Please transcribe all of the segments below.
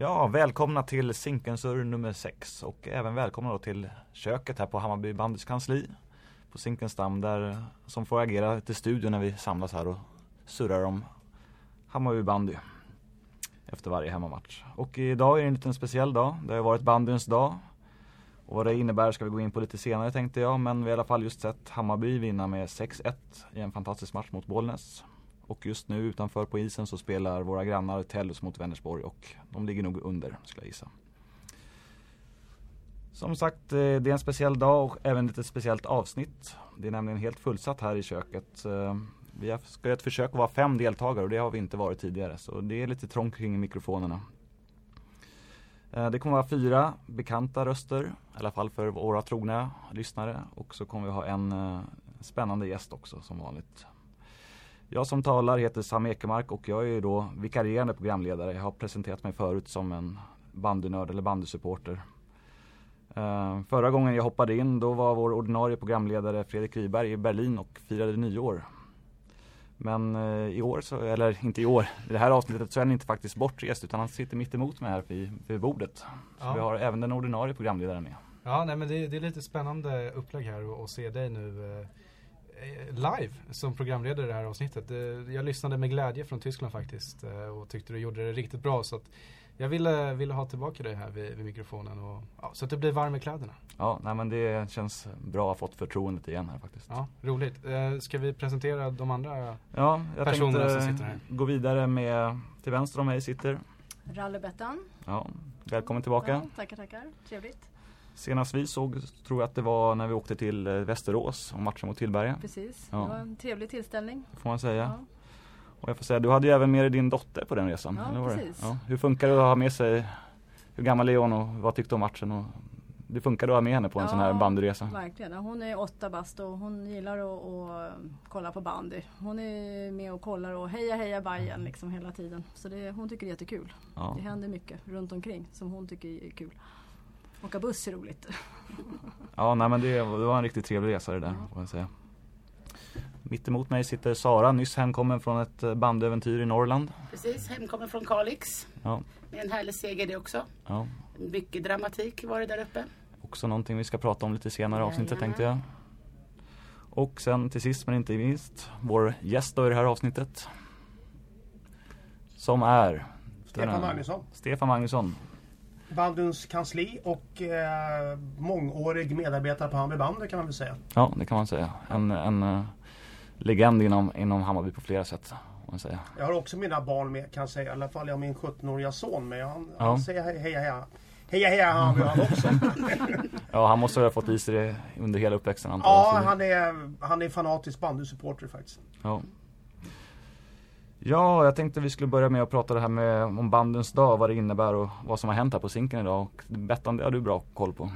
Ja, välkomna till Zinkensur nummer 6 och även välkomna då till köket här på Hammarby bandys kansli på Zinkensdamm där som får agera till studion när vi samlas här och surrar om Hammarby bandy efter varje hemmamatch. Och idag är det en liten speciell dag. Det har varit bandyns dag. Och vad det innebär ska vi gå in på lite senare tänkte jag. Men vi har i alla fall just sett Hammarby vinna med 6-1 i en fantastisk match mot Bollnäs. Och just nu utanför på isen så spelar våra grannar Tellus mot Vänersborg och de ligger nog under skulle jag gissa. Som sagt, eh, det är en speciell dag och även ett speciellt avsnitt. Det är nämligen helt fullsatt här i köket. Eh, vi ska göra ett försök att vara fem deltagare och det har vi inte varit tidigare. Så det är lite trångt kring mikrofonerna. Eh, det kommer vara fyra bekanta röster, i alla fall för våra trogna lyssnare. Och så kommer vi ha en spännande gäst också som vanligt. Jag som talar heter Sam Ekemark och jag är då vikarierande programledare. Jag har presenterat mig förut som en bandynörd eller bandysupporter. Uh, förra gången jag hoppade in då var vår ordinarie programledare Fredrik Wiberg i Berlin och firade nyår. Men uh, i år, så, eller inte i år, i det här avsnittet så är han inte faktiskt bortrest utan han sitter mitt emot mig här vid, vid bordet. Så ja. vi har även den ordinarie programledaren med. Ja, nej, men det, det är lite spännande upplägg här att se dig nu Eh, live som programledare i det här avsnittet. Eh, jag lyssnade med glädje från Tyskland faktiskt eh, och tyckte du gjorde det riktigt bra. Så jag ville, ville ha tillbaka dig här vid, vid mikrofonen och, ja, så att du blir varm i kläderna. Ja, nej, men det känns bra att ha fått förtroendet igen här faktiskt. Ja, roligt. Ska vi presentera de andra ja, jag personerna som sitter här? gå vidare med, till vänster om mig sitter Rallybettan. Ja, välkommen tillbaka. Ja, tackar, tackar. Trevligt. Senast vi såg tror jag att det var när vi åkte till eh, Västerås och matchen mot Tillberga. Precis, ja. det var en trevlig tillställning. Får man säga. Ja. Och jag får säga, du hade ju även med dig din dotter på den resan. Ja, precis. Ja. Hur funkar det att ha med sig, hur gammal är hon och vad tyckte om matchen? Och det funkar att ha med henne på en ja, sån här bandyresa? Verkligen, hon är åtta bast och hon gillar att, att, kolla på bandy. Hon är med och kollar och heja heja Bajen liksom hela tiden. Så det, hon tycker det är jättekul. Ja. Det händer mycket runt omkring som hon tycker är kul. Åka buss är roligt. ja, nej, men det, det, var en riktigt trevlig resa det där, ja. får jag säga. Mitt emot mig sitter Sara, nyss hemkommen från ett eh, bandäventyr i Norrland. Precis, hemkommen från Kalix. Ja. Med en härlig seger det också. Ja. Mycket dramatik var det där uppe. Också någonting vi ska prata om lite senare i avsnittet tänkte jag. Och sen till sist men inte minst, vår gäst då i det här avsnittet. Som är Stefan Magnusson. Stefan Magnusson bandyns kansli och eh, mångårig medarbetare på Hammarby bandy kan man väl säga. Ja, det kan man säga. En, en uh, legend inom, inom Hammarby på flera sätt. Man säga. Jag har också mina barn med kan jag säga. I alla fall jag har min 17-åriga son med. Han, ja. han säger heja heja. Heja heja Hammarby han också. ja, han måste ha fått i sig det under hela uppväxten antar jag. Ja, han är, han är fanatisk bandysupporter faktiskt. Ja. Ja, jag tänkte vi skulle börja med att prata det här med om bandens dag, vad det innebär och vad som har hänt här på Zinken idag. Och Bettan, det har du bra koll på.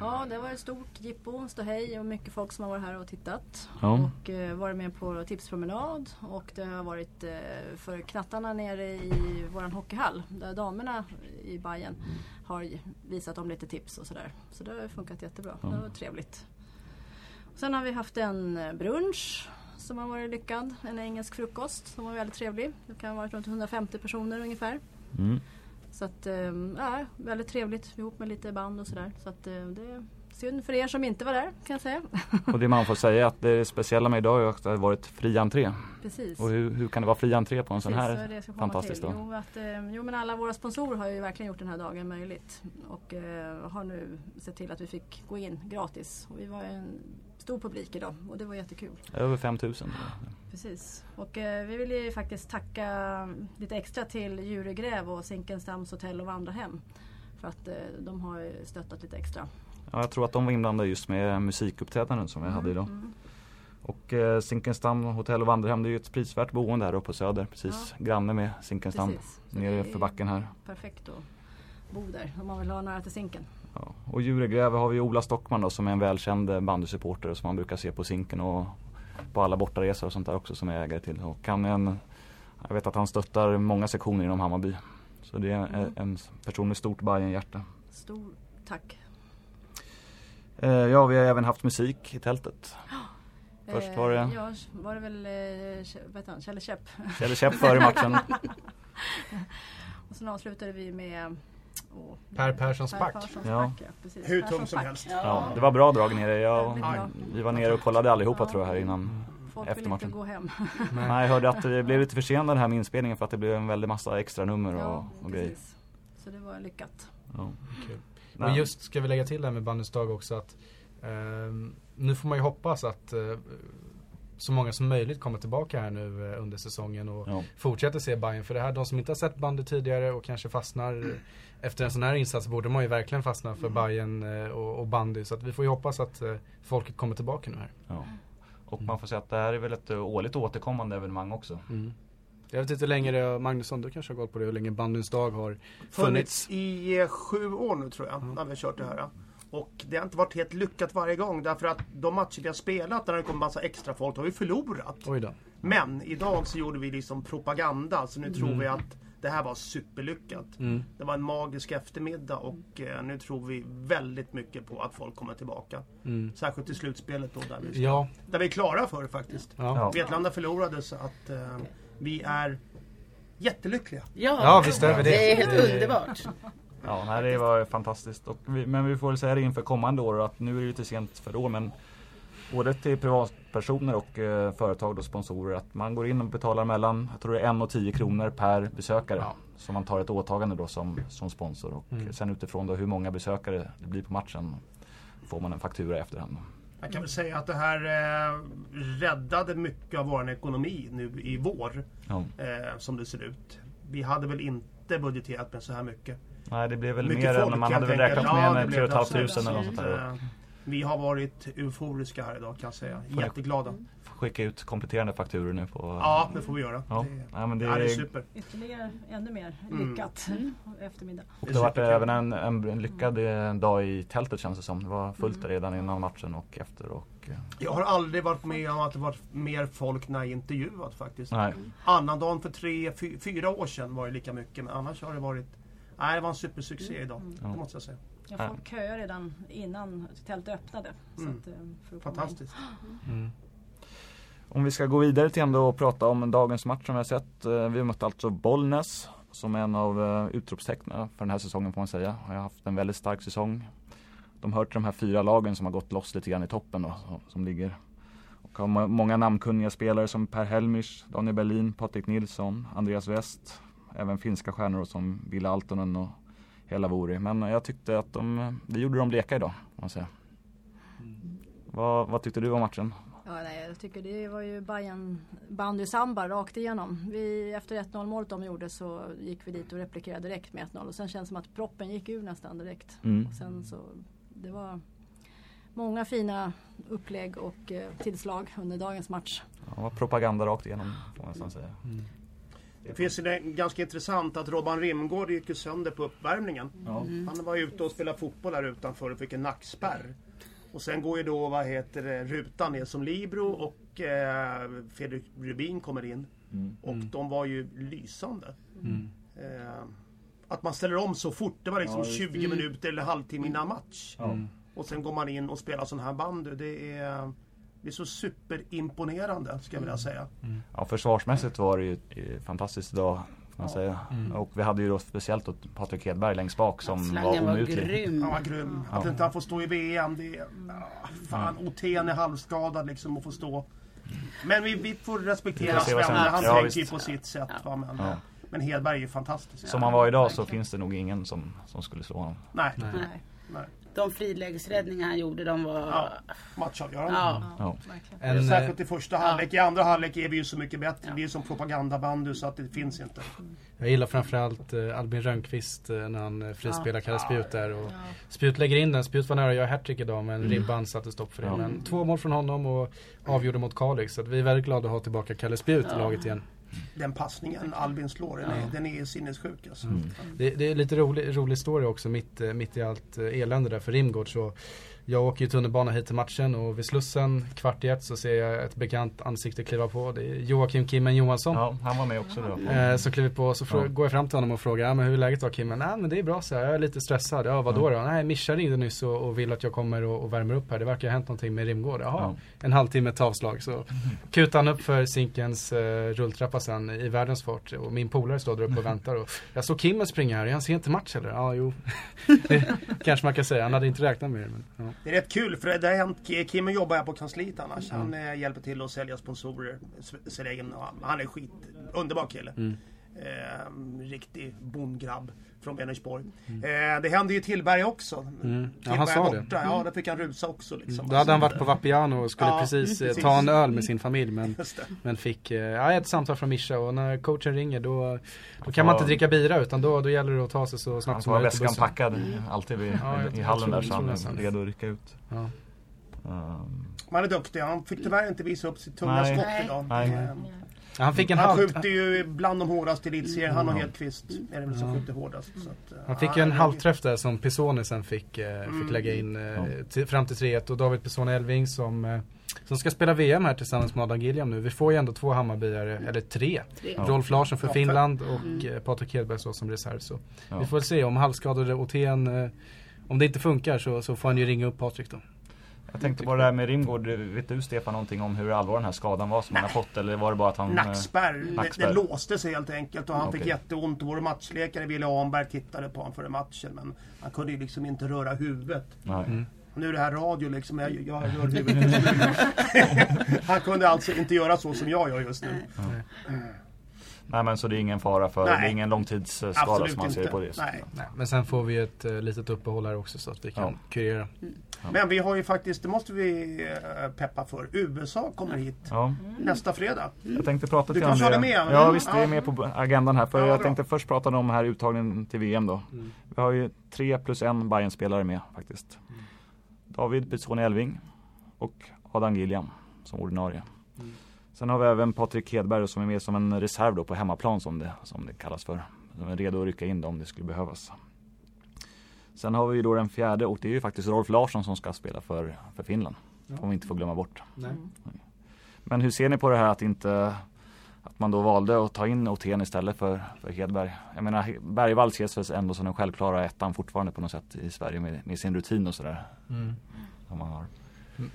Ja, det var ett stort jippo, ståhej och mycket folk som har varit här och tittat. Ja. Och eh, varit med på tipspromenad och det har varit eh, för knattarna nere i våran hockeyhall där damerna i Bayern har visat dem lite tips och sådär. Så det har funkat jättebra, ja. det var trevligt. Sen har vi haft en eh, brunch som har varit lyckad. En engelsk frukost som var väldigt trevlig. Det kan ha varit runt 150 personer ungefär. Mm. Så att, ehm, ja, väldigt trevligt ihop med lite band och sådär. Så att eh, det synd för er som inte var där kan jag säga. Och det man får säga att det speciella med idag är att det har varit fri entré. Precis. Och hur, hur kan det vara fri entré på en Precis, sån här fantastisk dag? Jo, att, eh, jo men alla våra sponsorer har ju verkligen gjort den här dagen möjligt. Och eh, har nu sett till att vi fick gå in gratis. Och vi var en stor publik idag och det var jättekul. Över 5000. Precis. Och eh, vi vill ju faktiskt tacka lite extra till Djuregräv och Zinkenstams hotell och vandrarhem. För att eh, de har stöttat lite extra. Ja, jag tror att de var inblandade just med musikuppträdanden som vi mm, hade idag. Mm. Och eh, Zinkensdamm hotell och vandrarhem det är ju ett prisvärt boende här uppe på Söder. Precis ja. granne med Zinkensdamm. Nere för backen här. Perfekt att bo där om man vill ha nära till Zinken. Ja. Och Djuregräve har vi Ola Stockman då, som är en välkänd bandysupporter som man brukar se på Zinken och på alla bortaresor och sånt där också som är ägare till. Och han en, jag vet att han stöttar många sektioner inom Hammarby. Så det är en, mm. en person med stort Bajen-hjärta. Stor tack. Eh, ja, vi har även haft musik i tältet. Först var det... Eh, ja, var det väl eh, vet han, Kjelle Käpp. Kjelle Käpp före matchen. Och sen avslutade vi med Oh, per Perssons back. Ja. Hur tung som helst. Ja. ja. det var bra drag nere. Jag, vi var nere och kollade allihopa ja. tror jag här innan. Folk efter matchen. gå hem. Nej, jag hörde att det blev lite försenad här med inspelningen för att det blev en väldig massa extra nummer och, ja, och grejer. Så det var lyckat. Ja. Och just ska vi lägga till det här med bandens dag också att eh, nu får man ju hoppas att eh, så många som möjligt kommer tillbaka här nu eh, under säsongen och ja. fortsätter se Bayern. För det här, de som inte har sett bandet tidigare och kanske fastnar mm. efter en sån här insats borde man ju verkligen fastna för mm. Bayern eh, och, och bandy. Så att vi får ju hoppas att eh, folket kommer tillbaka nu här. Ja. Och man får säga att det här är väl ett årligt återkommande evenemang också. Mm. Jag vet inte hur länge det, Magnusson du kanske har gått på det, hur länge bandens dag har funnits? Funnits i sju år nu tror jag, mm. när vi har kört det här. Och det har inte varit helt lyckat varje gång därför att de matcher vi har spelat när det kommer massa extra folk har vi förlorat. Men idag så gjorde vi liksom propaganda så nu mm. tror vi att det här var superlyckat. Mm. Det var en magisk eftermiddag och eh, nu tror vi väldigt mycket på att folk kommer tillbaka. Mm. Särskilt i slutspelet då där vi, ska, ja. där vi är klara för det faktiskt. Ja. Vetlanda förlorade så att eh, vi är jättelyckliga. Ja, ja visst är vi det. Det är helt underbart. Ja, nej, det var fantastiskt. Vi, men vi får väl säga det inför kommande år att nu är det lite sent för år men både till privatpersoner och eh, företag och sponsorer att man går in och betalar mellan, jag tror det är 1 och 10 kronor per besökare. Ja. Så man tar ett åtagande då som, som sponsor och mm. sen utifrån då hur många besökare det blir på matchen får man en faktura i efterhand. Jag kan väl säga att det här eh, räddade mycket av vår ekonomi nu i vår. Ja. Eh, som det ser ut. Vi hade väl inte budgeterat med så här mycket. Nej, det blev väl mycket mer än man hade väl räknat med, med 3 500 eller något sånt där. Vi har varit euforiska här idag kan jag säga. Jätteglada. Skicka ut kompletterande fakturor nu på... Ja, det får vi göra. Ja. Det, ja, men det, är, det är super. Ytterligare, ännu mer mm. lyckat mm. eftermiddag. Och det har varit även en, en, lyckad mm. dag i tältet känns det som. Det var fullt mm. redan innan matchen och efter. Och, eh. jag har aldrig varit med om att det varit mer folk när jag intervjuat faktiskt. Nej. Annandagen för tre, fyra år sedan var det lika mycket men annars har det varit Nej, det var en supersuccé mm. idag. Mm. Det måste jag säga. Ja, folk köade redan innan tältet öppnade. Mm. Att, eh, Fantastiskt. Mm. Om vi ska gå vidare till ändå och prata om dagens match som vi har sett. Eh, vi har mött alltså Bollnäs som är en av eh, utropstecknen för den här säsongen får man säga. Har haft en väldigt stark säsong. De hör till de här fyra lagen som har gått loss lite grann i toppen då, som ligger. Och har många namnkunniga spelare som Per Helmisch, Daniel Berlin, Patrik Nilsson, Andreas West, även finska stjärnor som Ville Altonen och hela Vori. Men jag tyckte att de, vi gjorde dem leka idag. Man säga. Mm. Vad, vad tyckte du om matchen? Ja, nej, jag tycker det var ju Bayern bandy samba rakt igenom. Vi, efter 1-0 målet de gjorde så gick vi dit och replikerade direkt med 1-0 och sen känns det som att proppen gick ur nästan direkt. Mm. Och sen så, det var många fina upplägg och eh, tillslag under dagens match. Ja, propaganda rakt igenom får man nästan säga. Mm. Det finns ju ganska intressant att Robban Rimgård gick ju sönder på uppvärmningen. Mm. Han var ute och spelade fotboll här utanför och fick en nackspärr. Och sen går ju då, vad heter det, Rutan ner som Libro och eh, Fredrik Rubin kommer in. Mm. Och mm. de var ju lysande. Mm. Eh, att man ställer om så fort, det var liksom ja, 20 minuter eller halvtimme innan match. Och sen går man in och spelar sån här bandy. Det är det är så superimponerande, ska jag vilja säga. Mm. Ja, försvarsmässigt var det ju fantastiskt idag. Man ja. säga. Mm. Och vi hade ju då speciellt då Patrik Hedberg längst bak som Slangen var omutlig. Var grym. Han var grym. Att inte han får stå i VM, det är... Fan, mm. Oten är halvskadad liksom och får stå. Men vi, vi får respektera Sven. Han ja, tänker ju på sitt sätt. Va? Men, ja. men Hedberg är ju fantastisk. Som han var idag så finns det nog ingen som, som skulle slå honom. Nej. Nej. Nej de frilägesräddningar han gjorde, de var... Ja, matchavgörande. Ja. Ja. En, Särskilt i första halvlek. I andra halvlek är vi ju så mycket bättre. Ja. Det är som propagandabandy så att det finns inte. Jag gillar framförallt eh, Albin Rönnqvist eh, när han eh, frispelar Kalle Spjut där. Och Spjut lägger in den. Spjut var nära att göra hattrick idag men mm. ribban satte stopp för det. Men två mål från honom och avgjorde mot Kalix. Så vi är väldigt glada att ha tillbaka Kalle Spjut i laget igen den passningen Albin slår, den är, den är sinnessjuk. Alltså. Mm. Det, det, är lite rolig, rolig story också mitt, mitt i allt elände där för Rimgård. Så jag åker ju tunnelbana hit till matchen och vid Slussen kvart i ett så ser jag ett bekant ansikte kliva på. Det är Joakim Kimmen Johansson. Ja, han var med också då. Eh, så kliver på så ja. går jag fram till honom och frågar, men hur är läget då Kimmen? Nej men det är bra så jag är lite stressad. Ja vadå mm. då? Nej Mischa ringde nyss och, och vill att jag kommer och, och, värmer upp här. Det verkar ha hänt någonting med Rimgård. Jaha, ja. en halvtimme ett avslag. Så kutar han upp för Zinkens eh, rulltrappa sen i världens fart. Och min polare står där uppe och väntar. Och jag såg Kimmen springa här, är han sent till match eller? Ja jo, kanske man kan säga. Han hade inte räknat med det. Men, ja. Det är rätt kul för det har hänt, Kimmen jobbar här på kansliet annars. Han mm. hjälper till att sälja sponsorer. Han är skit, underbar kille. Mm. Eh, riktig bondgrabb från Vänersborg. Mm. Eh, det hände ju Tillberg också. Mm. Ja, han sa borta. det. Ja, mm. där fick han rusa också. Liksom. Då hade han varit på Vapiano och skulle ja, precis, eh, precis, ta en öl med sin familj. Men, men fick eh, ja, ett samtal från Mischa och när coachen ringer då, då kan man inte dricka bira utan då, då gäller det att ta sig så snabbt som möjligt. Han väskan packad alltid vid, ja, i hallen där så han är redo att rycka ut. Ja. Um. Man är duktig. Han fick tyvärr inte visa upp sitt tunga skott idag. Nej. Han, fick en han skjuter ju bland de hårdaste i elitserien. Han och Hedqvist är det väl som skjuter hårdast. Att, han fick ju en halvträff där som Pisoni sen fick, eh, fick mm. lägga in eh, till, fram till 3-1. Och David Pisoni Elving som, eh, som ska spela VM här tillsammans med Adam Gilliam nu. Vi får ju ändå två Hammarbyare, eller tre. tre. Rolf Larsson för Finland och mm. Patrik Hedberg så som reserv. Så vi får väl se om halvskadade Othén om det inte funkar så, så får han ju ringa upp Patrik då. Jag tänkte på det där med Rimgård. Vet du Stefan någonting om hur allvarlig den här skadan var som Nej. han har fått? Eller var det bara att han... Eh, nackspärr. Det, det låste sig helt enkelt och han okay. fick jätteont. Vår matchläkare Wille Ahnberg tittade på honom före matchen men han kunde ju liksom inte röra huvudet. Mm. Nu är det här radio liksom, jag, jag rör huvudet. han kunde alltså inte göra så som jag gör just nu. Mm. Nej men så det är ingen fara för, Nej. det är ingen långtidsskada som man ser på det. Nej. Nej. Men sen får vi ett uh, litet uppehåll här också så att vi kan ja. kurera. Mm. Ja. Men vi har ju faktiskt, det måste vi uh, peppa för, USA kommer hit ja. nästa fredag. Mm. Jag tänkte prata till Du kanske har det med? Ja visst, det är med på agendan här. För jag bra. tänkte först prata om här uttagningen till VM då. Mm. Vi har ju tre plus en bayern spelare med faktiskt. Mm. David Pizzoni Elving och Adam Gilliam som ordinarie. Mm. Sen har vi även Patrik Hedberg som är med som en reserv då på hemmaplan som det, som det kallas för. De är redo att rycka in då om det skulle behövas. Sen har vi då den fjärde och det är ju faktiskt Rolf Larsson som ska spela för, för Finland. Ja. Får vi inte få glömma bort. Nej. Men hur ser ni på det här att inte att man då valde att ta in Othén istället för, för Hedberg. Jag menar Bergvall ses väl ändå som den självklara ettan fortfarande på något sätt i Sverige med, med sin rutin och sådär. Mm. Som man har.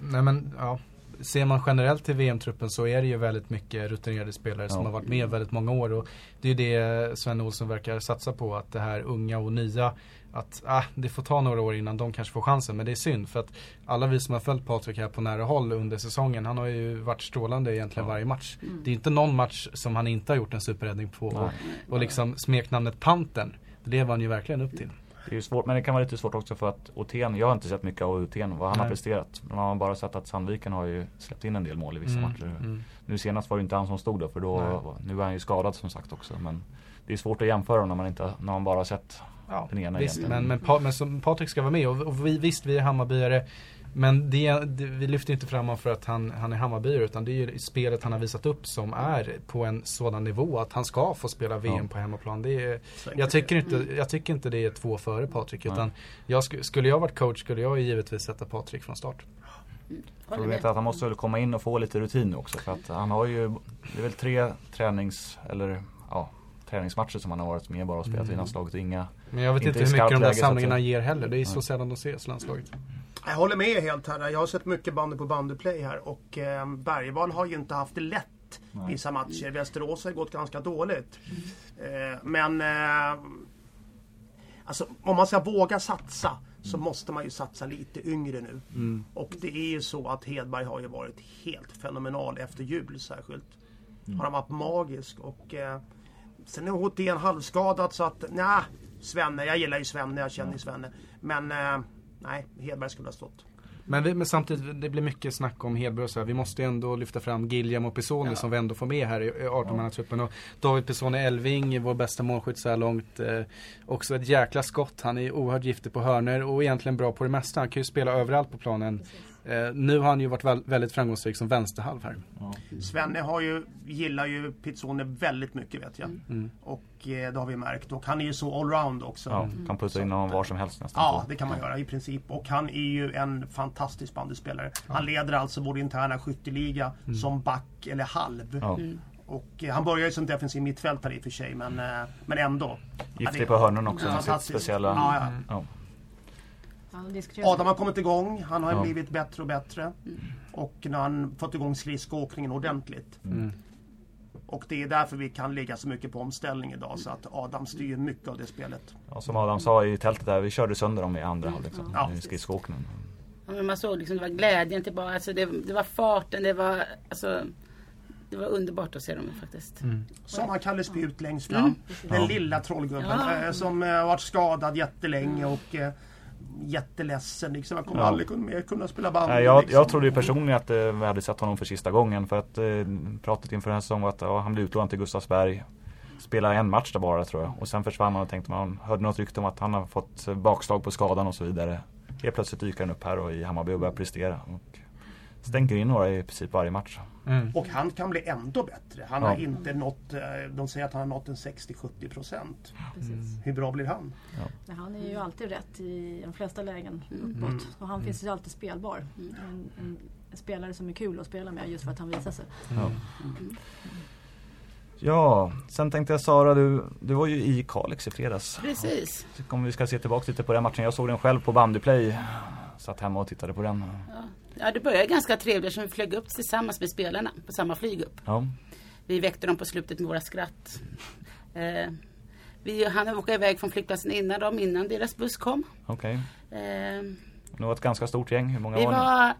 Nej men ja, ser man generellt till VM-truppen så är det ju väldigt mycket rutinerade spelare ja. som har varit med väldigt många år. Och det är ju det Sven Olsson verkar satsa på, att det här unga och nya att ah, det får ta några år innan de kanske får chansen. Men det är synd för att alla vi som har följt Patrik här på nära håll under säsongen. Han har ju varit strålande egentligen ja. varje match. Mm. Det är inte någon match som han inte har gjort en superräddning på. Och, och liksom smeknamnet Panten, det lever han ju verkligen upp till. Det är ju svårt, men det kan vara lite svårt också för att Othén, jag har inte sett mycket av Othén, vad han Nej. har presterat. Man har bara sett att Sandviken har ju släppt in en del mål i vissa mm, matcher. Mm. Nu senast var det inte han som stod då, för då, nu är han ju skadad som sagt också. Men det är svårt att jämföra när man, inte, när man bara har sett ja, den ena visst, men, men, pa, men som Patrik ska vara med och, och vi, visst vi är Hammarbyare men det, det, vi lyfter inte fram honom för att han, han är Hammarbyare utan det är ju spelet han har visat upp som är på en sådan nivå att han ska få spela VM ja. på hemmaplan. Det är, jag, tycker inte, jag tycker inte det är två före Patrik utan jag, skulle jag varit coach skulle jag givetvis sätta Patrik från start. Problemet är att han måste väl komma in och få lite rutin också för att han har ju, det är väl tre tränings, eller ja, träningsmatcher som han har varit med bara och spelat mm. i landslaget. Inga, Men jag vet inte, inte hur mycket de där samlingarna ger heller. Det är så sällan de ses landslaget. Jag håller med helt här. Jag har sett mycket bandy på bandyplay här och eh, Bergvall har ju inte haft det lätt Nej. vissa matcher. Västerås har gått ganska dåligt. Mm. Eh, men eh, alltså, om man ska våga satsa så mm. måste man ju satsa lite yngre nu. Mm. Och det är ju så att Hedberg har ju varit helt fenomenal efter jul särskilt. Mm. Han har varit magisk och eh, sen är Hothén halvskadad så att nja, Svenne, jag gillar ju Svenne, jag känner ju Svenne. Men eh, nej, Hedberg skulle ha stått. Men, det, men samtidigt, det blir mycket snack om Hedberg så här. Vi måste ändå lyfta fram Gilliam och Pisoni ja. som vi ändå får med här i 18-mannatruppen. Och David Pisoni Elving, vår bästa målskytt så här långt. Eh, också ett jäkla skott. Han är oerhört giftig på hörner och egentligen bra på det mesta. Han kan ju spela överallt på planen. Eh, nu har han ju varit väldigt framgångsrik som vänsterhalv här. Ja. Svenne har ju, gillar ju Pizzone väldigt mycket vet jag. Mm. Och eh, det har vi märkt. Och han är ju så allround också. Ja, kan putta in honom var som helst nästan. Ja, det kan man göra i princip. Och han är ju en fantastisk bandyspelare. Ja. Han leder alltså vår interna skytteliga mm. som back eller halv. Ja. Mm. Och eh, han började ju som defensiv mittfältare i och för sig men, eh, men ändå. Giftig på hörnen också med sitt speciella... Ja, ja. Ja. Adam har kommit igång. Han har ja. blivit bättre och bättre. Mm. Och när han fått igång skridskoåkningen ordentligt. Mm. Och det är därför vi kan ligga så mycket på omställning idag. Så att Adam styr mycket av det spelet. Ja, som Adam sa i tältet där, vi körde sönder dem i andra halvlek. Liksom, ja. skridskoåkningen. Ja, man såg liksom, det var glädjen tillbaka. Alltså det, det var farten, det var alltså, det var underbart att se dem faktiskt. Mm. Som han Kalle Spjut längst fram. Mm. Den ja. lilla trollgubben ja. äh, som äh, varit skadad jättelänge och äh, jätteledsen. Liksom. Jag kommer ja. aldrig mer kunna spela bandy. Jag, liksom. jag trodde ju personligen att eh, vi hade sett honom för sista gången. För att eh, pratet inför den här säsongen var att ja, han blev utlånad till Gustavsberg. Spelade en match där bara tror jag. Och sen försvann han och tänkte man hörde något rykte om att han har fått bakslag på skadan och så vidare. Helt plötsligt dyker han upp här och i Hammarby och börjar prestera. Och stänker in några i princip varje match. Mm. Och han kan bli ändå bättre. Han ja. har inte nått, eh, de säger att han har nått en 60-70 procent. Mm. Hur bra blir han? Ja. Han är ju alltid rätt i de flesta lägen uppåt. Mm. Och han finns ju alltid spelbar. En, en, en, spelare som är kul att spela med just för att han visar sig. Ja. Mm. Ja, sen tänkte jag Sara, du, du var ju i Kalix i fredags. Precis. Om vi ska se tillbaka lite på den matchen. Jag såg den själv på bandyplay. Satt hemma och tittade på den. Ja. Ja, det började ganska trevligt som vi flög upp tillsammans med spelarna på samma flyg upp. Ja. Vi väckte dem på slutet med våra skratt. Eh, vi hann åka iväg från flygplatsen innan dem, innan deras buss kom. Okej. Okay. Eh, det var ett ganska stort gäng. Hur många vi var ni? Vi var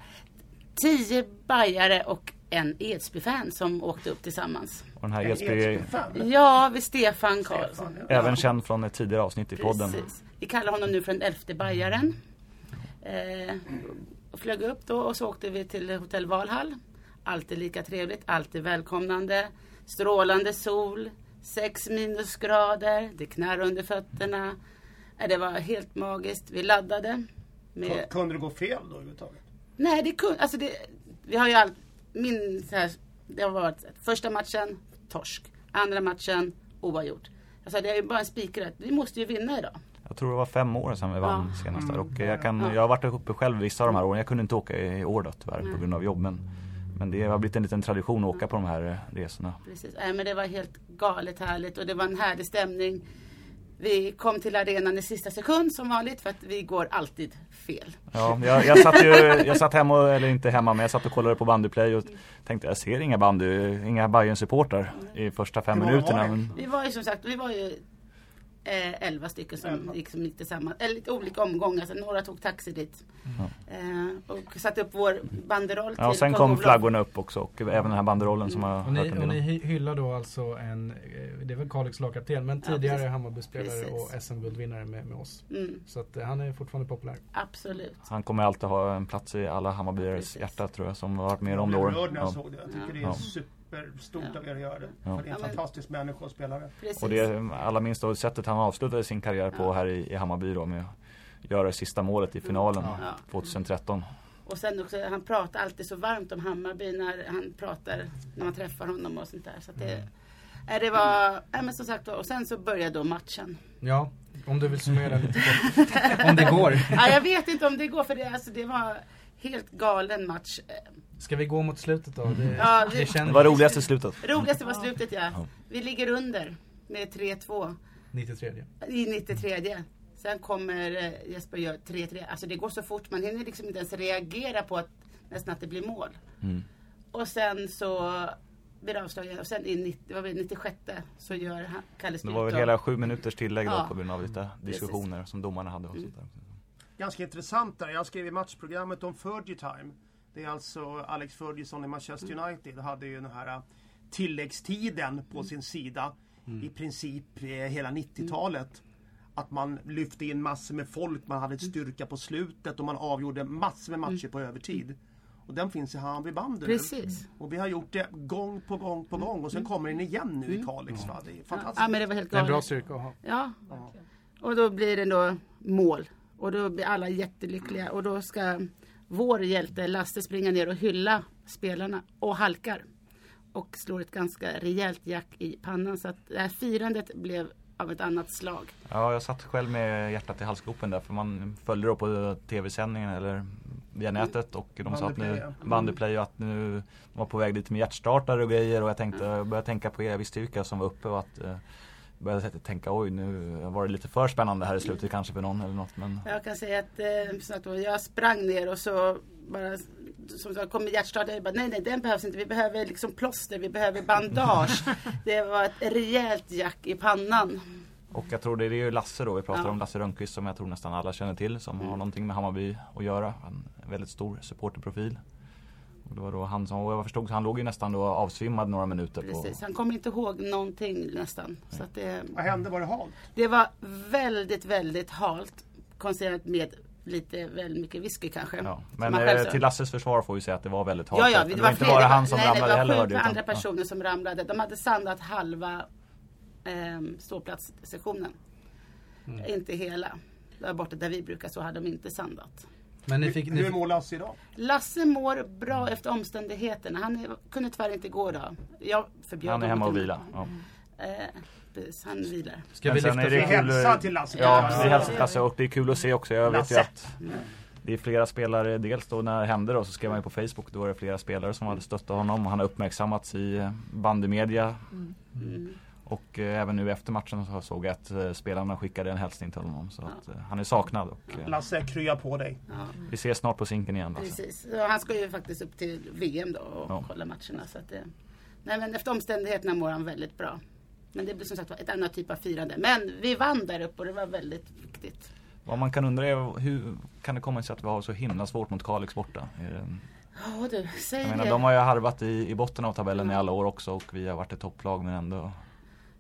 tio bajare och en Edsby-fan som åkte upp tillsammans. Och den här Edsby... Ja, vid Stefan Karlsson. Även känd från ett tidigare avsnitt i Precis. podden. Vi kallar honom nu för den elfte bajaren. Eh, och flög upp då och så åkte vi till Hotell Valhall. Alltid lika trevligt, alltid välkomnande. Strålande sol, 6 minusgrader, det knarrade under fötterna. Det var helt magiskt. Vi laddade. Med... Kunde det gå fel då överhuvudtaget? Nej, det kunde... Alltså det, vi har ju allt... Min... Så här, det har varit första matchen, torsk. Andra matchen, oavgjort. Alltså det är ju bara en spikrätt. Vi måste ju vinna idag. Jag tror det var fem år sedan vi vann ja. senast där. Och jag, kan, jag har varit uppe själv vissa av de här åren. Jag kunde inte åka i år då tyvärr mm. på grund av jobben. Men det har blivit en liten tradition att åka på de här resorna. Precis, äh, men det var helt galet härligt och det var en härlig stämning. Vi kom till arenan i sista sekund som vanligt för att vi går alltid fel. Ja, jag, jag satt ju, jag satt hemma, eller inte hemma, men jag satt och kollade på bandyplay och tänkte jag ser inga bandy, inga Bayern supportrar i första fem minuterna. Men... Vi var ju som sagt, vi var ju eh, 11 stycken som mm. liksom gick tillsammans. Eller lite olika omgångar. Så några tog taxi dit. Mm. Eh, och satte upp vår banderoll Ja, och sen kom flaggorna upp också. Och även den här banderollen som har och ni, och ni hyllar då alltså en, eh, det är väl Kalix lagkapten, men tidigare ja, Hammarby-spelare och SM-guldvinnare med, med oss. Mm. Så att eh, han är fortfarande populär. Absolut. Han kommer alltid ha en plats i alla Hammarbyares hjärta tror jag, som har varit med om det åren. Jag såg det. Tycker det är super superstort ja. av er att göra det. Ja. För det är en ja, fantastisk människa och spelare. Precis. Och det alla minst då sättet han avslutade sin karriär på här i, i Hammarby då med att göra det sista målet i finalen ja. 2013. Och sen också, han pratar alltid så varmt om Hammarby när han pratar, när man träffar honom och sånt där. Så det, mm. det var, äh, men som sagt och sen så började då matchen. Ja, om du vill summera lite kort. om det går. ja, jag vet inte om det går för det, alltså, det var helt galen match. Ska vi gå mot slutet då? Det, ja, vi, det, det var roligast i slutet. Roligast var slutet ja. Vi ligger under med 3-2. 93. I 93. Sen kommer eh, Jesper gör 3-3. Alltså det går så fort. Man hinner liksom inte ens reagera på att nästan att det blir mål. Mm. Och sen så blir det avslag Och sen i 90, var 96 så gör han, Kalle Det var väl hela sju minuters tillägg ja. då på grund av lite diskussioner Precis. som domarna hade. Och mm. sånt där. Ganska intressant där. Jag skrev i matchprogrammet om Fergie Time. Det är alltså Alex Ferguson i Manchester mm. United. hade ju den här äh, tilläggstiden på sin sida mm. i princip eh, hela 90-talet. Att man lyfte in massor med folk, man hade ett styrka på slutet och man avgjorde massor med matcher på övertid. Och den finns i Hammarby bandy Precis. Och vi har gjort det gång på gång på gång och sen kommer den igen nu i Kalix. Va? Det är fantastiskt. Ja, men det var helt galet. Det är en bra styrka att ha. Ja. ja. Och då blir det då mål. Och då blir alla jättelyckliga och då ska vår hjälte Lasse springa ner och hylla spelarna och halkar. Och slår ett ganska rejält jack i pannan. Så att det här firandet blev av ett annat slag. Ja, jag satt själv med hjärtat i halsgropen där för man följde då på tv-sändningen eller via nätet och de sa att nu bandyplay och att nu var på väg dit med hjärtstartare och grejer och jag tänkte, jag började tänka på er, jag visste vilka som var uppe och att eh, började tänka oj nu var det lite för spännande här i slutet kanske för någon eller något. Men... Jag kan säga att, eh, jag sprang ner och så bara som sagt kom hjärtstartare. Jag bara, nej nej den behövs inte. Vi behöver liksom plåster, vi behöver bandage. det var ett rejält jack i pannan. Och jag tror det är ju Lasse då, vi pratar ja. om Lasse Rönnqvist som jag tror nästan alla känner till som mm. har någonting med Hammarby att göra. En väldigt stor supporterprofil. Och det var då han som, och jag förstod, han låg ju nästan då avsvimmad några minuter. Precis, på... han kommer inte ihåg någonting nästan. Så att det, Vad hände? Var det halt? Det var väldigt, väldigt halt. Konstaterat med lite väl mycket whisky kanske. Ja, men eh, till Lasses försvar får vi säga att det var väldigt halt. Ja, ja, det, det var, inte bara han som nej, ramlade heller. Det var sju andra personer ja. som ramlade. De hade sandat halva eh, ståplatssektionen. Mm. Inte hela. Där borta där vi brukar så hade de inte sandat. Men ni fick, ni... Hur mår Lasse idag? Lasse mår bra efter omständigheterna. Han kunde tyvärr inte gå idag. Jag förbjöd Han är hemma och vilar. Ja. Eh, han vilar. Ska vi lyfta vi hälsa till Lasse? Ja, vi hälsar till Lasse och det är kul att se också. Jag Lasse. vet ju att det är flera spelare, dels då när det hände då så skrev man ju på Facebook, då var det flera spelare som hade stöttat honom och han har uppmärksammats i bandymedia. Mm. Mm. Och eh, även nu efter matchen så såg jag att eh, spelarna skickade en hälsning till honom. Så att, eh, han är saknad. Och, eh, Lasse, krya på dig. Ja. Vi ses snart på sinken igen. Lasse. Precis. Ja, han ska ju faktiskt upp till VM då och ja. kolla matcherna. Så att, nej, men efter omständigheterna mår han väldigt bra. Men det blir som sagt ett annat typ av firande. Men vi vann där uppe och det var väldigt viktigt. Vad man kan undra är hur kan det komma sig att vi har så himla svårt mot Kalix borta? Ja du, säg jag menar, det. De har ju harvat i, i botten av tabellen mm. i alla år också och vi har varit ett topplag men ändå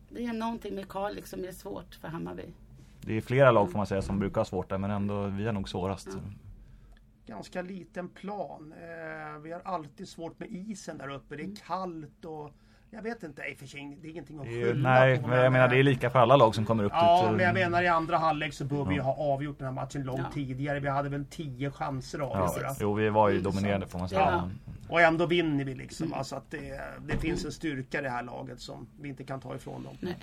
det är någonting med Kalix som är svårt för Hammarby. Det är flera lag får man säga som brukar ha svårt där men ändå vi är nog svårast. Ja. Ganska liten plan. Eh, vi har alltid svårt med isen där uppe. Det är mm. kallt och jag vet inte, i och för sig, det är ingenting att skylla Nej, på, men jag menar det är lika för alla lag som kommer upp Ja, dit. men jag menar i andra halvlek så bör ja. vi ha avgjort den här matchen långt ja. tidigare. Vi hade väl tio chanser avgöra. Ja, jo, vi var ju dominerande får man säga. Och ändå vinner vi liksom. Mm. Alltså att det, det finns en styrka i det här laget som vi inte kan ta ifrån dem. Nej.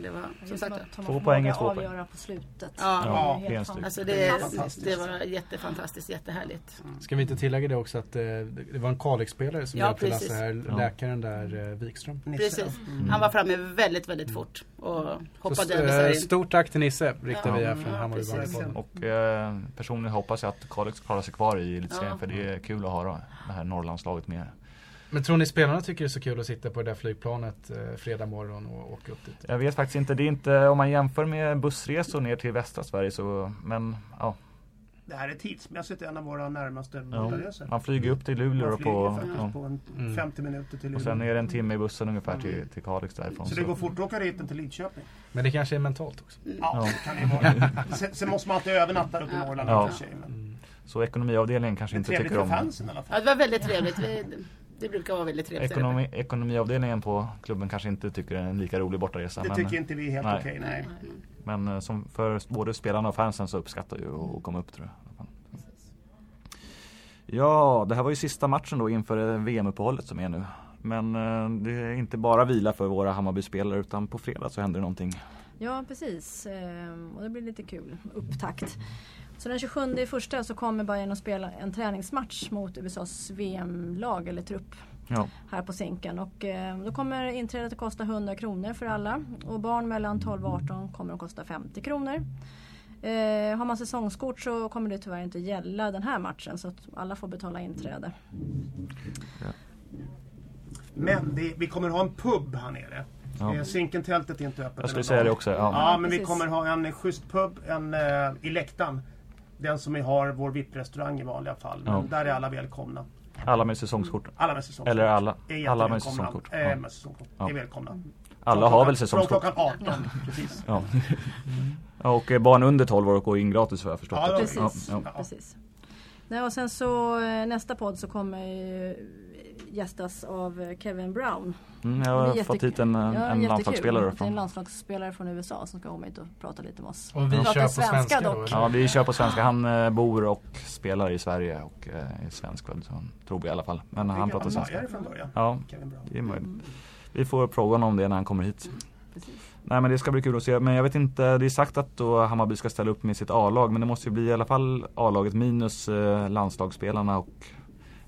Det var som sagt två poäng är två poäng. avgöra på slutet. Ja, ja. Det, alltså det, det var jättefantastiskt, jättehärligt. Mm. Ska vi inte tillägga det också att eh, det var en Kalix-spelare som ja, hjälpte Lasse här, ja. läkaren där, eh, Wikström. Precis, mm. han var framme väldigt, väldigt fort och hoppade över Stort tack till Nisse riktar vi här från Hammarby Bandypodden. Och eh, personligen hoppas jag att Kalix klarar sig kvar i elitserien för det är kul att ha det här Norrlandslaget med. Men tror ni spelarna tycker det är så kul att sitta på det där flygplanet eh, fredag morgon och åka upp dit? Jag vet faktiskt inte. Det är inte, om man jämför med bussresor ner till västra Sverige så, men ja. Det här är tidsmässigt en av våra närmaste bortaresor. Ja, man flyger upp till Luleå man på, ja. på en mm. 50 minuter till Luleå. Och sen är det en timme i bussen ungefär till, mm. till Kalix därifrån. Så, så det går fort att åka dit till Lidköping. Men det kanske är mentalt också? Mm. Ja, det kan det vara. sen, sen, måste man alltid övernatta uppe i Norrland ja. i och för sig. Men... Så ekonomiavdelningen kanske inte tycker om... Det fansen i alla fall. Ja, det var väldigt trevligt. Det brukar vara väldigt trevligt. Ekonomi, ekonomiavdelningen på klubben kanske inte tycker det är en lika rolig bortaresa. Det men, tycker inte vi är helt okej. Okay, nej. Men eh, som för både spelarna och fansen så uppskattar ju att komma upp tror jag. Ja, det här var ju sista matchen då inför VM-uppehållet som är nu. Men eh, det är inte bara vila för våra Hammarby-spelare utan på fredag så händer det någonting. Ja precis ehm, och det blir lite kul upptakt. Så den 27 i första så kommer Bayern att spela en träningsmatch mot USAs VM-lag eller trupp. Ja. Här på Zinken och eh, då kommer inträdet att kosta 100 kronor för alla och barn mellan 12 och 18 kommer att kosta 50 kronor. Eh, har man säsongskort så kommer det tyvärr inte gälla den här matchen så att alla får betala inträde. Ja. Men det, vi kommer ha en pub här nere. Ja. Eh, Zinkentältet är inte öppet. Jag skulle säga det också. Ja, ja men Precis. vi kommer ha en schysst pub en, uh, i läktaren. Den som vi har vår VIP-restaurang i vanliga fall. Men ja. där är alla välkomna. Alla med säsongskort? Alla med säsongskort. Eller alla? Alla med säsongskort? Ja. Äh, med säsongskort. Ja. Är välkomna. Alla har väl säsongskort? Från klockan 18, precis. Ja. och eh, barn under 12 år går in gratis för jag förstått. Ja, precis. Ja, precis. Nej, och sen så eh, nästa podd så kommer gästas av Kevin Brown. Mm, jag har fått hit en, ja, en landslagsspelare. Det är en landslagsspelare från USA som ska komma hit och prata lite med oss. Och vi kör på svenska, svenska dock. Ja, vi kör på svenska. Han eh, bor och spelar i Sverige och eh, är svensk väl, så tror vi i alla fall. Men han pratar svenska. från början. Ja, det är möjligt. Mm. Vi får fråga honom om det när han kommer hit. Precis. Nej men det ska bli kul att se. Men jag vet inte, det är sagt att då Hammarby ska ställa upp med sitt A-lag. Men det måste ju bli i alla fall A-laget minus eh, landslagsspelarna och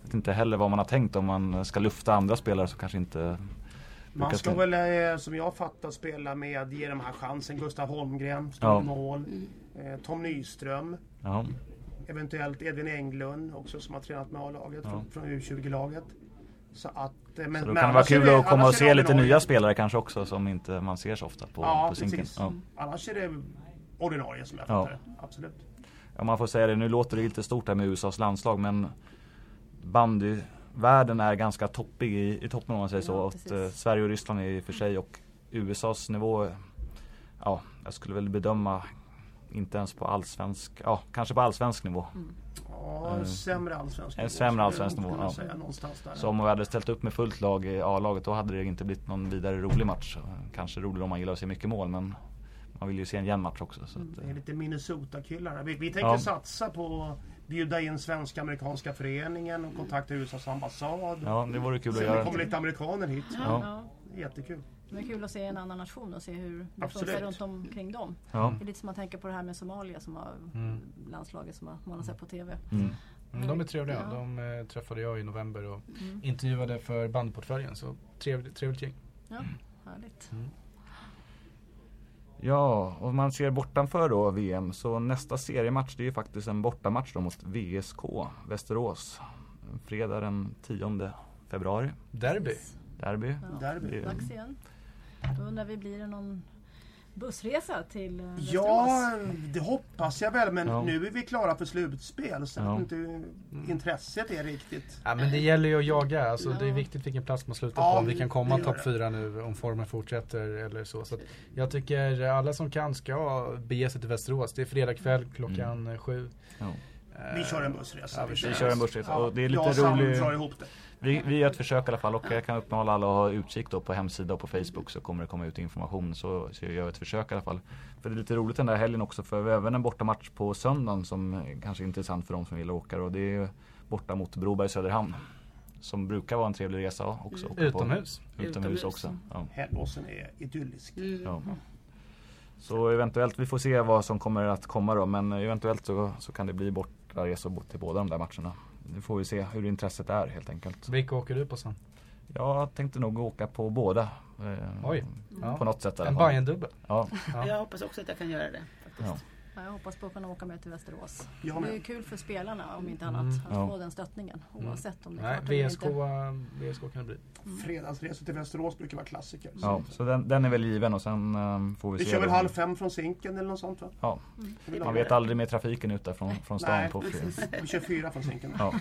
jag vet inte heller vad man har tänkt om man ska lufta andra spelare som kanske inte man ska väl, eh, som jag fattar, spela med, ge de här chansen. Gustav Holmgren, står ja. mål. Eh, Tom Nyström. Ja. Eventuellt Edvin Englund också som har tränat med A-laget ja. från, från U20-laget. Så att Eh, men, så då kan det vara kul det, att komma och se lite nya spelare kanske också som inte man ser så ofta på, ja, på sinken. Ja. Annars är det ordinarie som jag fattar ja. det. Absolut. Ja, man får säga det, nu låter det lite stort här med USAs landslag men bandyvärlden är ganska toppig i, i toppen om man säger så. Att, eh, Sverige och Ryssland är i och för sig och USAs nivå, ja jag skulle väl bedöma inte ens på allsvensk, ja kanske på allsvensk nivå. Mm. Ja, eh, sämre allsvensk nivå. En sämre allsvensk nivå, ja. Så om vi hade ställt upp med fullt lag i A-laget då hade det inte blivit någon vidare rolig match. Kanske roligare om man gillar att se mycket mål men man vill ju se en jämn match också. Så att, det är lite Minnesota-killar. Vi, vi tänker ja. satsa på bjuda in Svenska Amerikanska Föreningen och kontakta USAs ambassad. Ja, det vore kul Sen att göra. det kommer lite amerikaner hit. Ja. ja. Jättekul. Det är kul att se en annan nation och se hur det funkar runt omkring dem. Ja. Det är lite som att tänka på det här med Somalia som har mm. landslaget som man har sett på TV. Mm. Mm, de är trevliga. Ja. De eh, träffade jag i november och mm. intervjuade för bandportföljen. Så trevligt, trevligt gäng. Ja, härligt. Mm. Ja, och man ser bortanför då VM så nästa seriematch det är ju faktiskt en bortamatch då mot VSK Västerås. Fredag den 10 februari. Derby. Derby. Ja, Derby. Dags igen. Då undrar vi, blir det någon bussresa till eh, Västerås? Ja, det hoppas jag väl. Men ja. nu är vi klara för slutspel. Så ja. inte intresset är riktigt. Ja, men det gäller ju att jaga. Alltså, ja. Det är viktigt vilken plats man slutar ja, på. Om vi kan komma topp fyra nu om formen fortsätter eller så. så jag tycker alla som kan ska bege sig till Västerås. Det är fredag kväll klockan mm. sju. Vi kör en bussresa. Ja, vi, vi kör en bussresa. Och det är lite roligt. drar ihop det. Vi, vi gör ett försök i alla fall och jag kan uppmana alla att ha utkik då på hemsida och på Facebook så kommer det komma ut information. Så, så jag gör ett försök i alla fall. För det är lite roligt den där helgen också för vi har även en bortamatch på söndagen som kanske är intressant för de som vill åka. Och det är borta mot Broberg Söderhamn. Som brukar vara en trevlig resa också. Mm. Utomhus. På, utomhus också. Ja. Hällåsen är idyllisk. Mm. Ja. Så eventuellt, vi får se vad som kommer att komma då. Men eventuellt så, så kan det bli bortaresor till båda de där matcherna. Nu får vi se hur intresset är helt enkelt. Vilka åker du på sen? Jag tänkte nog åka på båda. Eh, Oj. På något sätt En Bajen-dubbel? Ja. ja. Jag hoppas också att jag kan göra det. Faktiskt. Ja. Ja, jag hoppas på att kunna åka med till Västerås. Det är kul för spelarna om inte annat. Mm. Att ja. få den stöttningen mm. oavsett om det är Nej, VSK, eller inte. VSK kan det bli. Mm. Fredagsresor till Västerås brukar vara klassiker. Ja, så den, den, är väl given och sen um, får vi, vi se. Vi kör väl halv fem från Zinken eller något sånt va? Ja. Mm. Man vet aldrig med trafiken ute från, från stan. Nej, på vi kör fyra från Zinken. Ja.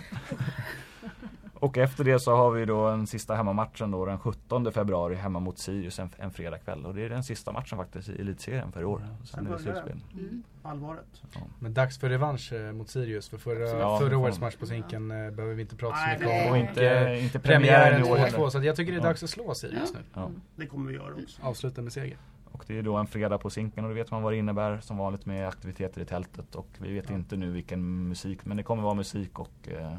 Och efter det så har vi då den sista hemmamatchen då den 17 februari hemma mot Sirius en, en fredagkväll. Och det är den sista matchen faktiskt i elitserien för i år. Sen, är det slutspel. Mm. Allvaret. Ja. Men dags för revansch eh, mot Sirius. För förra, ja, förra årets match på Zinken ja. Eh, behöver vi inte prata så mycket om. Och inte, inte premiären i år heller. Så jag tycker det är dags att slå Sirius nu. Det kommer vi göra också. Avsluta med seger. Och det är då en fredag på Zinken och då vet man vad det innebär som vanligt med aktiviteter i tältet. Och vi vet inte nu vilken musik men det kommer vara musik och eh,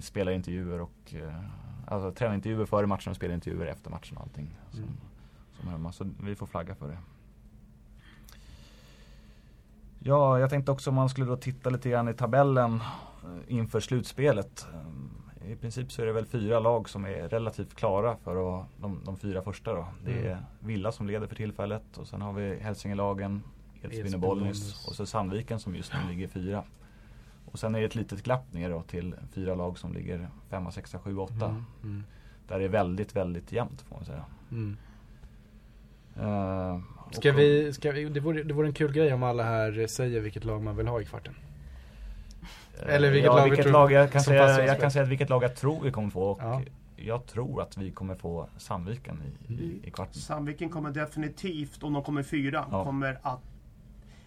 spelar intervjuer och eh, alltså, tränar intervjuer före matchen och spelar intervjuer efter matchen och allting. Som, mm. som hemma. Så vi får flagga för det. Ja, jag tänkte också om man skulle då titta lite grann i tabellen eh, inför slutspelet. Eh, I princip så är det väl fyra lag som är relativt klara för att, de, de fyra första då. Det är mm. Villa som leder för tillfället och sen har vi Hälsingelagen, Edsbyn och Bollnäs och så Sandviken som just nu ligger fyra. Och sen är det ett litet glapp ner då till fyra lag som ligger femma, sexa, sju, åtta. Mm, mm. Där det är väldigt, väldigt jämnt får man säga. Mm. Uh, ska vi, ska vi, det, vore, det vore en kul grej om alla här säger vilket lag man vill ha i kvarten. Uh, Eller vilket ja, lag vilket lag jag kan, säga, jag kan säga vilket lag jag tror vi kommer få. Och ja. Jag tror att vi kommer få Sandviken i, i, i kvarten. Sandviken kommer definitivt, om de kommer fyra, ja. kommer att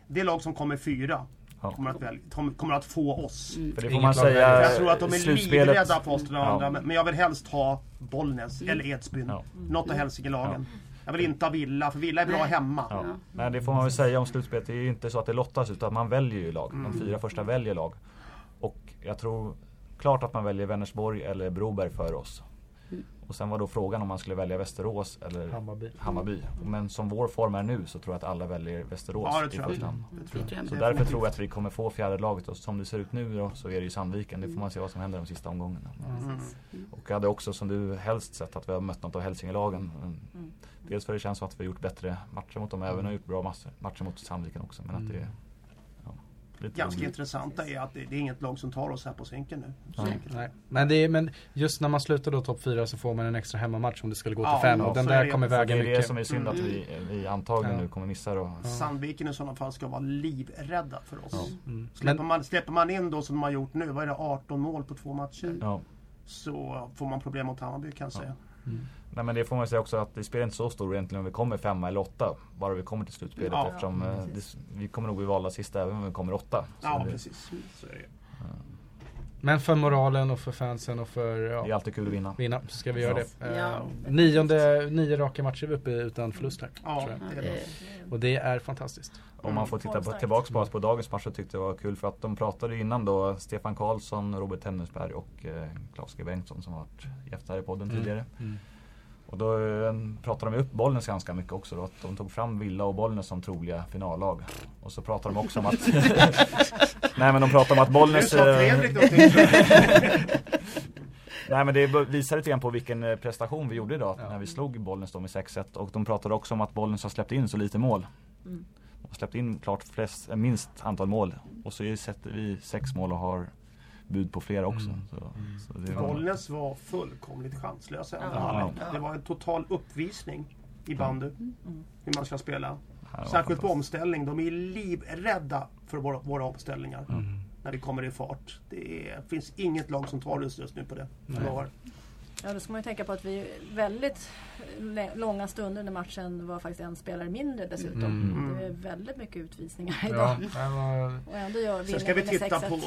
det lag som kommer fyra. Kommer, att väl, kommer att få oss. Mm. För det får man säga. Jag tror att de är livrädda på oss ja. andra. Men jag vill helst ha Bollnäs mm. eller Edsbyn. Ja. Något av Hälsingelagen. Ja. Jag vill inte ha Villa, för Villa är bra hemma. Ja. Men det får man väl säga om slutspelet. Det är ju inte så att det lottas utan man väljer ju lag. De fyra första väljer lag. Och jag tror klart att man väljer Vänersborg eller Broberg för oss. Och sen var då frågan om man skulle välja Västerås eller Hammarby. Hammarby. Men som vår form är nu så tror jag att alla väljer Västerås ja, i första hand. Så därför tror jag att vi kommer få fjärde laget. Och som det ser ut nu då, så är det ju Sandviken. Det får man se vad som händer de sista omgångarna. Mm. Och jag hade också som du helst sett att vi har mött något av Hälsingelagen. Mm. Dels för det känns som att vi har gjort bättre matcher mot dem. Även har gjort bra matcher mot Sandviken också. Men att det Lite Ganska roligt. intressanta är att det, det, är inget lag som tar oss här på sinken nu. Nej. Nej. Men, det är, men just när man slutar då topp 4 så får man en extra hemmamatch om det skulle gå till 5 ja, och den där kommer väga mycket. Det är det som är synd att vi, vi antagligen ja. nu kommer missa då. Ja. Sandviken i sådana fall ska vara livrädda för oss. Ja. Mm. Släpper, man, släpper man in då som de har gjort nu, vad är det, 18 mål på två matcher. Ja. Så får man problem mot Hammarby kan jag säga. Mm. Nej men det får man säga också att det spelar inte så stor roll egentligen om vi kommer femma eller åtta. Bara vi kommer till slutspelet ja, eftersom ja, eh, det, vi kommer nog bli valda sista även om vi kommer åtta. ja det, precis, så är det. Men för moralen och för fansen och för... Ja, det är alltid kul att vinna. Vinna, så ska vi göra det. Ja. Uh, nionde, nio raka matcher uppe utan förlust här. Ja, det det. Och det är fantastiskt. Om man får titta på, tillbaks på, på dagens match så tyckte jag det var kul för att de pratade innan då Stefan Karlsson, Robert Tennisberg och eh, Claes G Bengtsson som har varit gäster i podden mm. tidigare. Mm. Och då eh, pratade de upp Bollnäs ganska mycket också. Då, att de tog fram Villa och Bollnäs som troliga finallag. Och så pratade de också om att... Nej men de pratade om att Bollnäs... Eh, Nej men det visar lite grann på vilken eh, prestation vi gjorde idag ja. när vi slog Bollnäs då med 6-1. Och de pratade också om att Bollnäs har släppt in så lite mål. Mm. De har släppt in klart flest, minst antal mål. Och så sätter vi sex mål och har bud på flera också. Mm. Så, mm. så det var... Bollnäs var fullkomligt chanslösa. Ja. Det var en total uppvisning i bandy. Mm. Hur man ska spela. Särskilt på omställning. De är livrädda för våra, våra omställningar. Mm. När vi kommer i fart. Det är, finns inget lag som tar oss just nu på det. Ja, då ska man ju tänka på att vi väldigt långa stunder under matchen var faktiskt en spelare mindre dessutom. Mm. Det är väldigt mycket utvisningar idag. Ja, och ändå gör Sen ska vi titta på äh,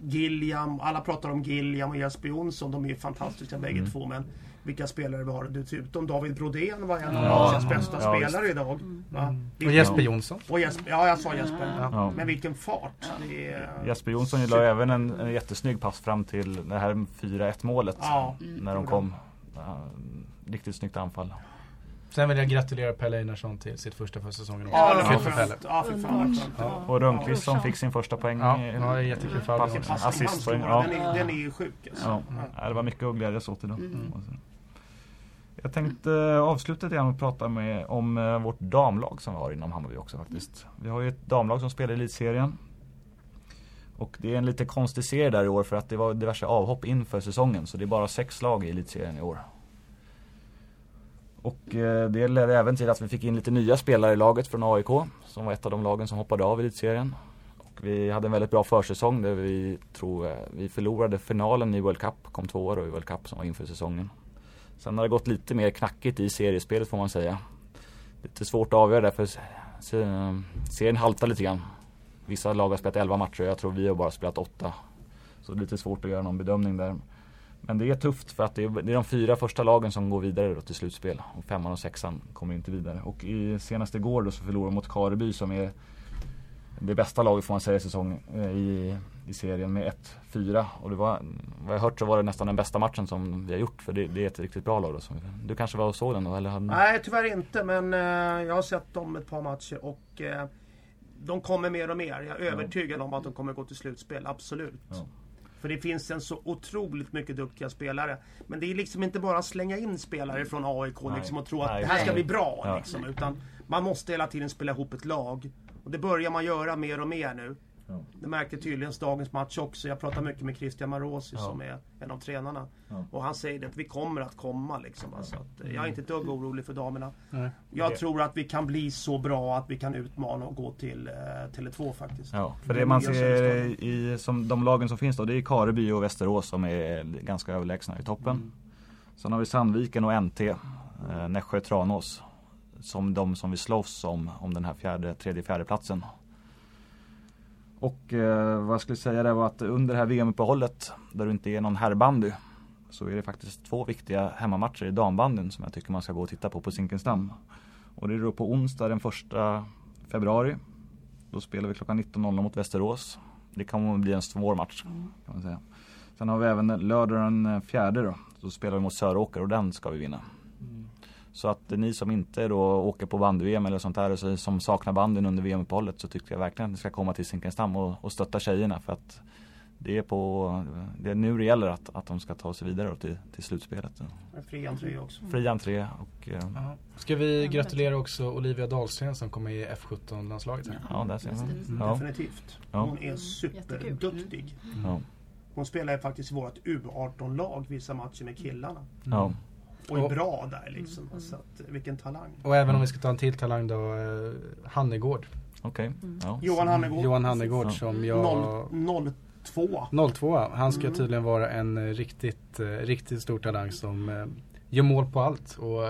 Gilliam, alla pratar om Gilliam och Jesper Jonsson. De är ju fantastiska mm. bägge två. Men vilka spelare vi har. Dessutom David Brodén var en av ja, bästa ja, spelare idag. Mm. Och Jesper Jonsson. Och Jesper, ja, jag sa Jesper. Ja. Men vilken fart. Är, Jesper Jonsson la även en, en jättesnygg pass fram till det här 4-1 målet. När de kom. Riktigt snyggt anfall. Sen vill jag gratulera Pelle Einarsson till sitt första för säsongen också. Ja, Kul för Pelle. Ja, för fan, ja. Och Rönnqvist som fick sin första poäng. Ja, ja jättekul för honom. Assistpoäng. Ja. Den, är, den är ju sjuk. Alltså. Ja. det var mycket att glädjas åt idag. Mm. Jag tänkte eh, avsluta lite och prata med, om eh, vårt damlag som vi har inom Hammarby också faktiskt. Vi har ju ett damlag som spelar i elitserien. Och det är en lite konstig serie där i år för att det var diverse avhopp inför säsongen. Så det är bara sex lag i elitserien i år. Och eh, det ledde även till att vi fick in lite nya spelare i laget från AIK. Som var ett av de lagen som hoppade av i elitserien. Och vi hade en väldigt bra försäsong där vi tror eh, vi förlorade finalen i World Cup. Kom tvåa då i World Cup som var inför säsongen. Sen har det gått lite mer knackigt i seriespelet får man säga. Lite svårt att avgöra därför eh, serien haltar lite grann. Vissa lag har spelat 11 matcher och jag tror vi har bara spelat 8. Så det är lite svårt att göra någon bedömning där. Men det är tufft för att det är, det är de fyra första lagen som går vidare då till slutspel. Och femman och sexan kommer inte vidare. Och i senaste igår då så förlorade de mot Kareby som är det bästa laget får man säga i säsong eh, i, i serien med 1-4. Och det var, vad jag hört så var det nästan den bästa matchen som vi har gjort. För det, det är ett riktigt bra lag då. Du kanske var och såg den då? Eller hade... Nej tyvärr inte men uh, jag har sett dem ett par matcher och uh, de kommer mer och mer. Jag är övertygad om att de kommer gå till slutspel, absolut. Ja. För det finns en så otroligt mycket duktiga spelare. Men det är liksom inte bara att slänga in spelare från AIK liksom, och tro att Nej. det här ska bli bra. Ja. Liksom, utan man måste hela tiden spela ihop ett lag. Och det börjar man göra mer och mer nu. Ja. Det märkte tydligen dagens match också. Jag pratar mycket med Christian Marosi ja. som är en av tränarna. Ja. Och han säger att vi kommer att komma. Liksom. Alltså att, jag är inte ett dugg orolig för damerna. Nej. Jag det. tror att vi kan bli så bra att vi kan utmana och gå till eh, Tele2 faktiskt. Ja, för det man ser i som de lagen som finns då, det är Kareby och Västerås som är ganska överlägsna i toppen. Mm. Sen har vi Sandviken och NT, eh, Nässjö, Tranås. Som de som vi slåss om, om den här fjärde, tredje, fjärde platsen. Och eh, vad jag skulle säga det var att under det här VM-uppehållet där det inte är någon herrbandy så är det faktiskt två viktiga hemmamatcher i dambandyn som jag tycker man ska gå och titta på på Zinkensdamm. Och det är då på onsdag den första februari. Då spelar vi klockan 19.00 mot Västerås. Det kan bli en svår match. Kan man säga. Sen har vi även lördag den fjärde då. Då spelar vi mot Söråker och den ska vi vinna. Så att ni som inte då åker på bandy-VM eller sånt där som saknar banden under VM-uppehållet så tycker jag verkligen att ni ska komma till Zinkensdamm och, och stötta tjejerna för att det är, på, det är nu det gäller att, att de ska ta sig vidare till, till slutspelet. Fri entré också. Fri entré och... Eh, ska vi gratulera också Olivia Dahlsten som kommer i F17-landslaget? Ja, där ser man. Mm. Ja. Definitivt. Hon är superduktig. Mm. Hon spelar ju faktiskt i vårt U18-lag vissa matcher med killarna. Ja. Och är bra där liksom. Mm. Så att, vilken talang. Och även om vi ska ta en till talang då, eh, Hannegård. Okej. Okay. Mm. Ja. Johan Hannegård. Johan Hannegård som jag... 0, 02. 02 Han ska mm. tydligen vara en eh, riktigt, eh, riktigt stor talang som eh, gör mål på allt och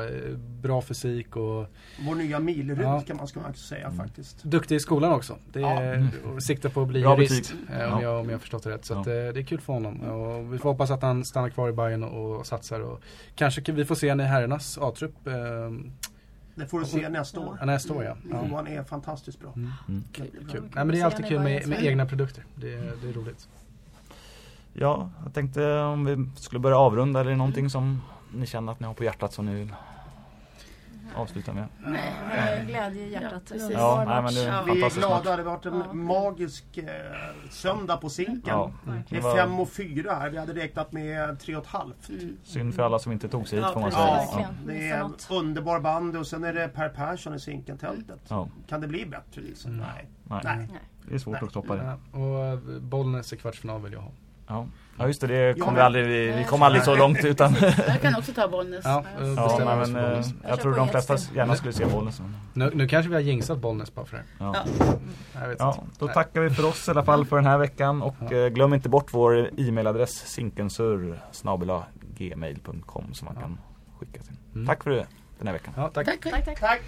bra fysik och Vår nya milrut ja. kan man ska säga mm. faktiskt. Duktig i skolan också. Det är, ja. Siktar på att bli jurist om, jag, om jag förstått det rätt. Så ja. att, det är kul för honom. Och vi får hoppas att han stannar kvar i Bayern och, och satsar. Och kanske vi får se henne i herrarnas A-trupp. Det får du se nästa år. Ja, nästa år ja. ja. Johan är fantastiskt bra. Mm. Mm. Kul. Kul. Nej, men det är alltid kul med, med egna produkter. Det, det är roligt. Ja, jag tänkte om vi skulle börja avrunda eller någonting som ni känner att ni har på hjärtat som ni vill avsluta med? Nej, glädje i hjärtat. Ja, ja nej, men det är Vi är glada. Det har varit en ja. magisk eh, söndag på Zinken. Ja, det är fem och fyra här. Vi hade räknat med tre och ett halvt. Mm. Synd för alla som inte tog sig hit får man säga. Ja, det är underbar band och sen är det Per Persson i Zinkentältet. Ja. Kan det bli bättre liksom? Mm. Nej. Nej. nej. Det är svårt nej. att stoppa det. och eh, Bollnäs i kvartsfinal vill jag ha. Ja. Ja just det, det kom vi, aldrig, vi, vi kom aldrig så långt utan Jag kan också ta Bollnäs Ja, ja men, men jag, jag tror de flesta gärna skulle se Bollnäs nu, nu kanske vi har jinxat Bollnäs bara för det Ja, ja. Då tackar vi för oss i alla fall för den här veckan och ja. glöm inte bort vår e-mailadress sinkensur gmail.com som man kan skicka till. Mm. Tack för det den här veckan. Ja, tack. tack. tack. tack.